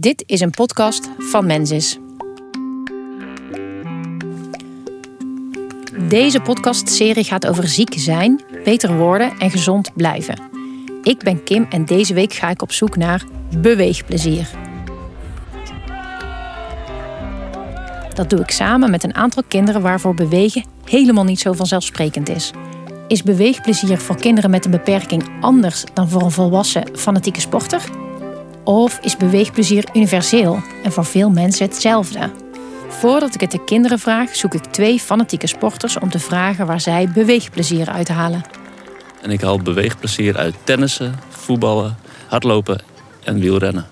Dit is een podcast van Mensis. Deze podcastserie gaat over ziek zijn, beter worden en gezond blijven. Ik ben Kim en deze week ga ik op zoek naar beweegplezier. Dat doe ik samen met een aantal kinderen waarvoor bewegen helemaal niet zo vanzelfsprekend is. Is beweegplezier voor kinderen met een beperking anders dan voor een volwassen fanatieke sporter? Of is beweegplezier universeel en voor veel mensen hetzelfde? Voordat ik het de kinderen vraag, zoek ik twee fanatieke sporters om te vragen waar zij beweegplezier uithalen. En ik haal beweegplezier uit tennissen, voetballen, hardlopen en wielrennen.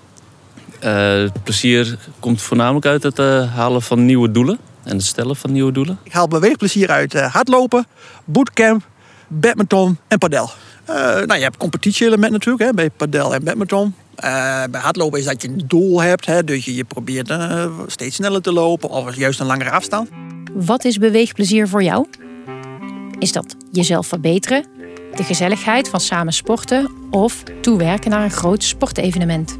Uh, het plezier komt voornamelijk uit het uh, halen van nieuwe doelen en het stellen van nieuwe doelen. Ik haal beweegplezier uit uh, hardlopen, bootcamp, badminton en padel. Nou, je hebt competitieelement natuurlijk hè, bij padel en badminton. bij hardlopen is dat je een doel hebt, hè, dus je, je probeert steeds sneller te lopen of juist een langere afstand. Wat is beweegplezier voor jou? Is dat jezelf verbeteren, de gezelligheid van samen sporten of toewerken naar een groot sportevenement?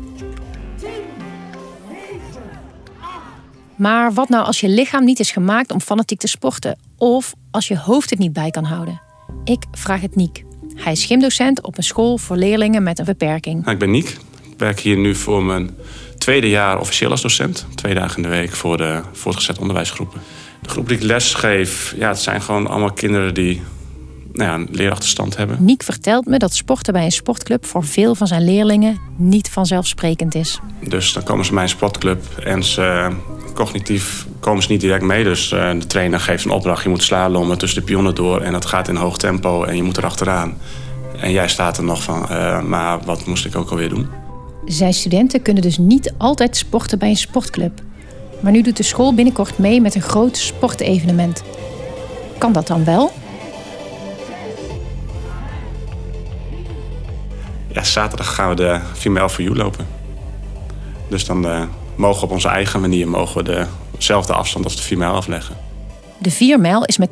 Maar wat nou als je lichaam niet is gemaakt om fanatiek te sporten? Of als je hoofd het niet bij kan houden? Ik vraag het Niek. Hij is gymdocent op een school voor leerlingen met een beperking. Nou, ik ben Niek. Ik werk hier nu voor mijn tweede jaar officieel als docent. Twee dagen in de week voor de voortgezet onderwijsgroepen. De groep die ik les geef, ja, het zijn gewoon allemaal kinderen die nou ja, een leerachterstand hebben. Niek vertelt me dat sporten bij een sportclub voor veel van zijn leerlingen niet vanzelfsprekend is. Dus dan komen ze bij een sportclub en ze cognitief komen ze niet direct mee. Dus uh, de trainer geeft een opdracht. Je moet slalommen tussen de pionnen door. En dat gaat in hoog tempo en je moet erachteraan. En jij staat er nog van, uh, maar wat moest ik ook alweer doen? Zijn studenten kunnen dus niet altijd sporten bij een sportclub. Maar nu doet de school binnenkort mee met een groot sportevenement. Kan dat dan wel? Ja, zaterdag gaan we de Female for You lopen. Dus dan uh, mogen op onze eigen manier mogen we dezelfde afstand als de 4 mijl afleggen. De 4 mijl is met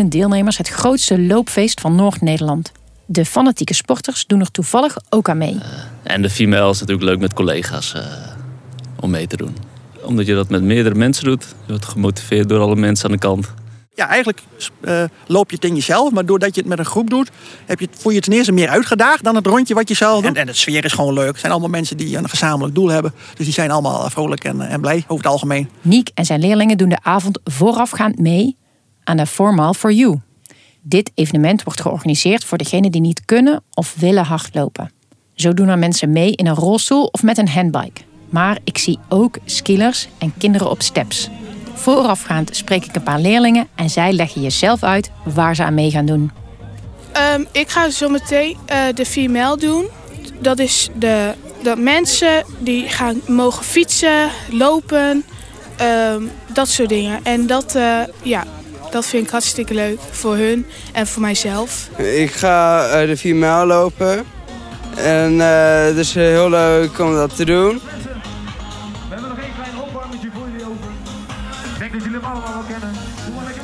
20.000 deelnemers het grootste loopfeest van Noord-Nederland. De fanatieke sporters doen er toevallig ook aan mee. Uh, en de 4 mijl is natuurlijk leuk met collega's uh, om mee te doen. Omdat je dat met meerdere mensen doet. Je wordt gemotiveerd door alle mensen aan de kant ja, eigenlijk uh, loop je het in jezelf. Maar doordat je het met een groep doet, heb je, voel je het ten eerste meer uitgedaagd dan het rondje wat je zelf doet. En, en de sfeer is gewoon leuk. Het zijn allemaal mensen die een gezamenlijk doel hebben. Dus die zijn allemaal vrolijk en, en blij over het algemeen. Niek en zijn leerlingen doen de avond voorafgaand mee aan de Formal for You. Dit evenement wordt georganiseerd voor degenen die niet kunnen of willen hardlopen. Zo doen er mensen mee in een rolstoel of met een handbike. Maar ik zie ook skillers en kinderen op steps. Voorafgaand spreek ik een paar leerlingen en zij leggen je zelf uit waar ze aan mee gaan doen. Um, ik ga zo meteen uh, de female doen. Dat is de, de mensen die gaan mogen fietsen, lopen, um, dat soort dingen. En dat, uh, ja, dat vind ik hartstikke leuk voor hun en voor mijzelf. Ik ga uh, de female lopen. En het is heel leuk om dat te doen.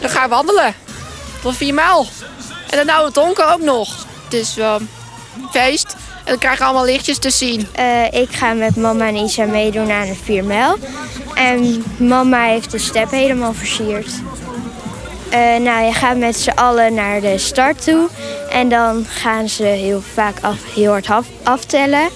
Dan ga ik wandelen. Tot vier mijl. En dan nou het donker ook nog. Het is wel feest. En dan krijgen we allemaal lichtjes te zien. Uh, ik ga met mama en Isa meedoen aan de 4 mijl. En mama heeft de step helemaal versierd. Uh, nou, je gaat met z'n allen naar de start toe. En dan gaan ze heel vaak af, heel hard af, aftellen.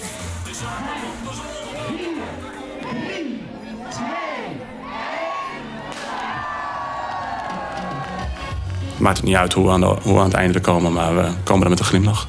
Maakt het niet uit hoe we, aan de, hoe we aan het einde komen, maar we komen er met een glimlach.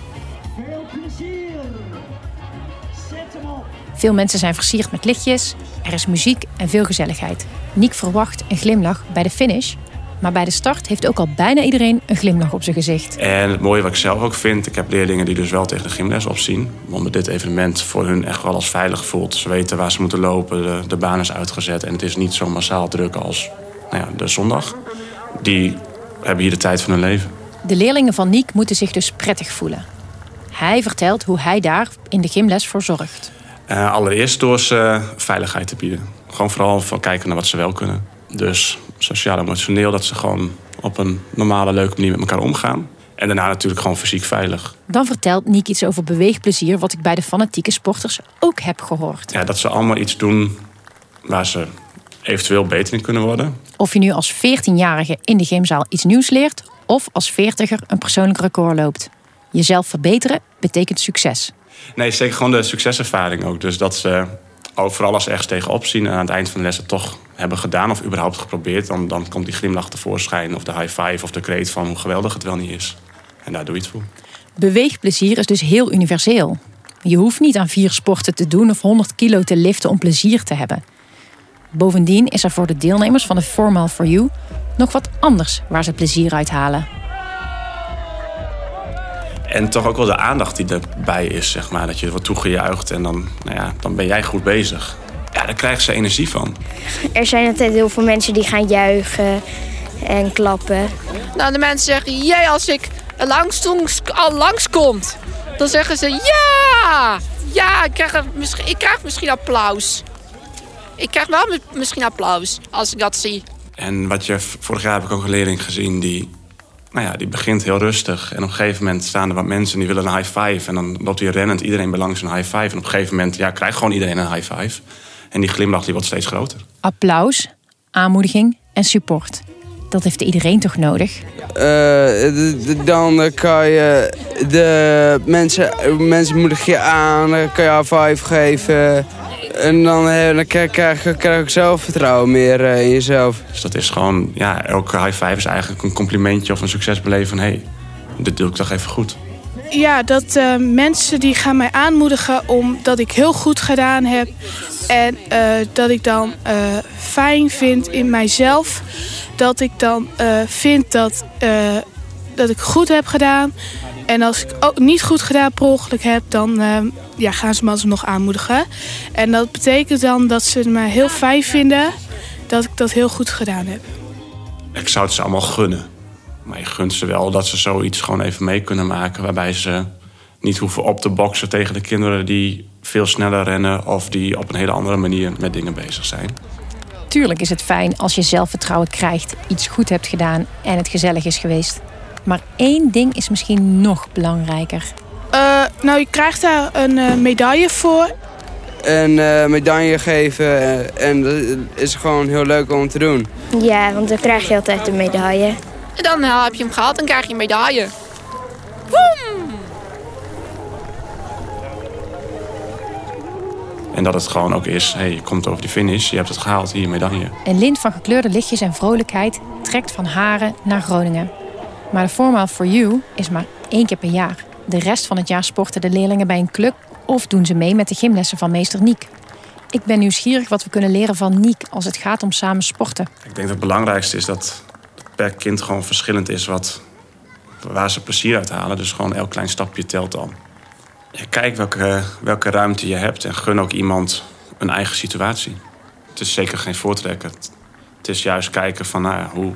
Veel mensen zijn versierd met lichtjes, er is muziek en veel gezelligheid. Niek verwacht een glimlach bij de finish, maar bij de start heeft ook al bijna iedereen een glimlach op zijn gezicht. En het mooie wat ik zelf ook vind, ik heb leerlingen die dus wel tegen de gymles opzien. Omdat dit evenement voor hun echt wel als veilig voelt. Ze weten waar ze moeten lopen, de, de baan is uitgezet en het is niet zo massaal druk als nou ja, de zondag. Die hebben hier de tijd van hun leven. De leerlingen van Niek moeten zich dus prettig voelen. Hij vertelt hoe hij daar in de gymles voor zorgt. Uh, allereerst door ze veiligheid te bieden. Gewoon vooral van kijken naar wat ze wel kunnen. Dus sociaal emotioneel dat ze gewoon op een normale, leuke manier met elkaar omgaan. En daarna natuurlijk gewoon fysiek veilig. Dan vertelt Niek iets over beweegplezier, wat ik bij de fanatieke sporters ook heb gehoord. Ja, dat ze allemaal iets doen waar ze eventueel beter in kunnen worden. Of je nu als 14-jarige in de gymzaal iets nieuws leert, of als 40er een persoonlijk record loopt. Jezelf verbeteren betekent succes. Nee, zeker gewoon de succeservaring ook. Dus dat ze ook vooral als ze ergens tegenop zien en aan het eind van de les het toch hebben gedaan of überhaupt geprobeerd, dan, dan komt die glimlach tevoorschijn of de high five of de kreet van hoe geweldig het wel niet is. En daar doe je het voor. Beweegplezier is dus heel universeel. Je hoeft niet aan vier sporten te doen of 100 kilo te liften om plezier te hebben. Bovendien is er voor de deelnemers van de Formal for You nog wat anders waar ze plezier uit halen. En toch ook wel de aandacht die erbij is, zeg maar. Dat je wordt toegejuicht en dan, nou ja, dan ben jij goed bezig. Ja, daar krijgen ze energie van. Er zijn altijd heel veel mensen die gaan juichen en klappen. Nou, de mensen zeggen, jij als ik langs, al langskomt, dan zeggen ze ja! Ja, ik krijg, misschien, ik krijg misschien applaus. Ik krijg wel misschien applaus als ik dat zie. En wat je, vorig jaar heb ik ook een leerling gezien die, nou ja, die begint heel rustig. En op een gegeven moment staan er wat mensen die willen een high five. En dan loopt hij rennend, iedereen belangt een high five. En op een gegeven moment ja, krijgt gewoon iedereen een high five. En die glimlach die wordt steeds groter. Applaus, aanmoediging en support. Dat heeft iedereen toch nodig? Uh, dan kan je de mensen, mensen moedig je aan, dan kan je een five geven. En dan, eh, dan krijg, krijg, krijg ik zelfvertrouwen meer uh, in jezelf. Dus dat is gewoon, ja, elke high five is eigenlijk een complimentje of een succesbeleven van hé, hey, dit doe ik toch even goed. Ja, dat uh, mensen die gaan mij aanmoedigen omdat ik heel goed gedaan heb. En uh, dat ik dan uh, fijn vind in mijzelf. Dat ik dan vind dat, dat ik goed heb gedaan. En als ik ook niet goed gedaan per ongeluk heb, dan ja, gaan ze me alsnog aanmoedigen. En dat betekent dan dat ze me heel fijn vinden dat ik dat heel goed gedaan heb. Ik zou het ze allemaal gunnen. Maar je gunt ze wel dat ze zoiets gewoon even mee kunnen maken. Waarbij ze niet hoeven op te boksen tegen de kinderen die veel sneller rennen. Of die op een hele andere manier met dingen bezig zijn. Tuurlijk is het fijn als je zelfvertrouwen krijgt, iets goed hebt gedaan en het gezellig is geweest. Maar één ding is misschien nog belangrijker. Uh, nou, je krijgt daar een uh, medaille voor. Een uh, medaille geven en dat is gewoon heel leuk om te doen. Ja, want dan krijg je altijd een medaille. En dan heb je hem gehad en krijg je een medaille. Woem! En dat het gewoon ook is, hey, je komt over die finish, je hebt het gehaald, hier medaille. Een lint van gekleurde lichtjes en vrolijkheid trekt van Haren naar Groningen. Maar de Formal for You is maar één keer per jaar. De rest van het jaar sporten de leerlingen bij een club of doen ze mee met de gymlessen van meester Niek. Ik ben nieuwsgierig wat we kunnen leren van Niek als het gaat om samen sporten. Ik denk dat het belangrijkste is dat per kind gewoon verschillend is wat, waar ze plezier uit halen. Dus gewoon elk klein stapje telt dan. Kijk welke, welke ruimte je hebt en gun ook iemand een eigen situatie. Het is zeker geen voortrekken. Het is juist kijken van nou hoe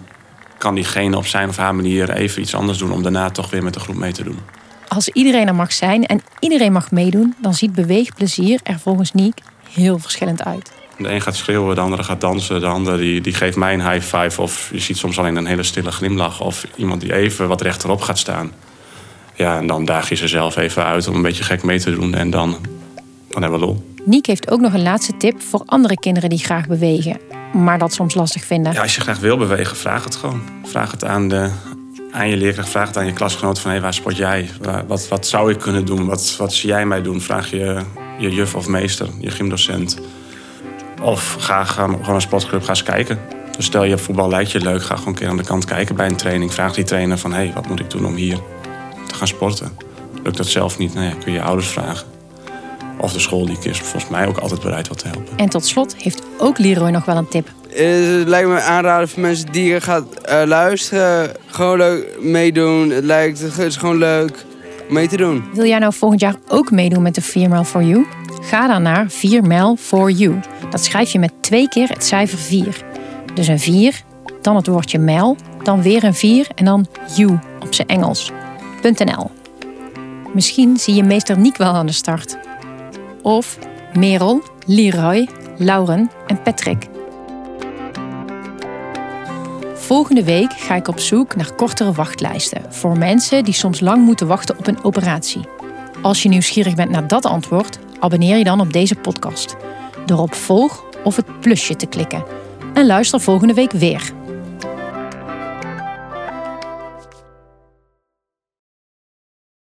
kan diegene op zijn of haar manier even iets anders doen om daarna toch weer met de groep mee te doen. Als iedereen er mag zijn en iedereen mag meedoen, dan ziet beweegplezier er volgens Niek heel verschillend uit. De een gaat schreeuwen, de andere gaat dansen, de ander die, die geeft mij een high five. Of je ziet soms alleen een hele stille glimlach. Of iemand die even wat rechterop gaat staan. Ja, en dan daag je ze zelf even uit om een beetje gek mee te doen. En dan, dan hebben we lol. Niek heeft ook nog een laatste tip voor andere kinderen die graag bewegen. Maar dat soms lastig vinden. Ja, als je graag wil bewegen, vraag het gewoon. Vraag het aan, de, aan je leerkracht, vraag het aan je klasgenoot van... Hé, waar sport jij? Wat, wat zou ik kunnen doen? Wat, wat zie jij mij doen? Vraag je je juf of meester, je gymdocent. Of ga gewoon een sportclub, ga eens kijken. Dus stel je voetbal lijkt je leuk, ga gewoon een keer aan de kant kijken bij een training. Vraag die trainer van, hé, hey, wat moet ik doen om hier te gaan sporten? Lukt dat zelf niet, nee, kun je ouders vragen. Of de school, die is volgens mij ook altijd bereid wat te helpen. En tot slot heeft ook Leroy nog wel een tip. Het lijkt me aanraden voor mensen die gaan uh, luisteren. Gewoon leuk meedoen. Het, lijkt, het is gewoon leuk om mee te doen. Wil jij nou volgend jaar ook meedoen met de 4 Mile for You? Ga dan naar 4 Mile for You. Dat schrijf je met twee keer het cijfer 4. Dus een 4, dan het woordje mijl, dan weer een 4 en dan you op zijn Engels. .nl. Misschien zie je meester Niek wel aan de start. Of Merel, Leroy, Lauren en Patrick. Volgende week ga ik op zoek naar kortere wachtlijsten voor mensen die soms lang moeten wachten op een operatie. Als je nieuwsgierig bent naar dat antwoord, abonneer je dan op deze podcast door op volg of het plusje te klikken. En luister volgende week weer.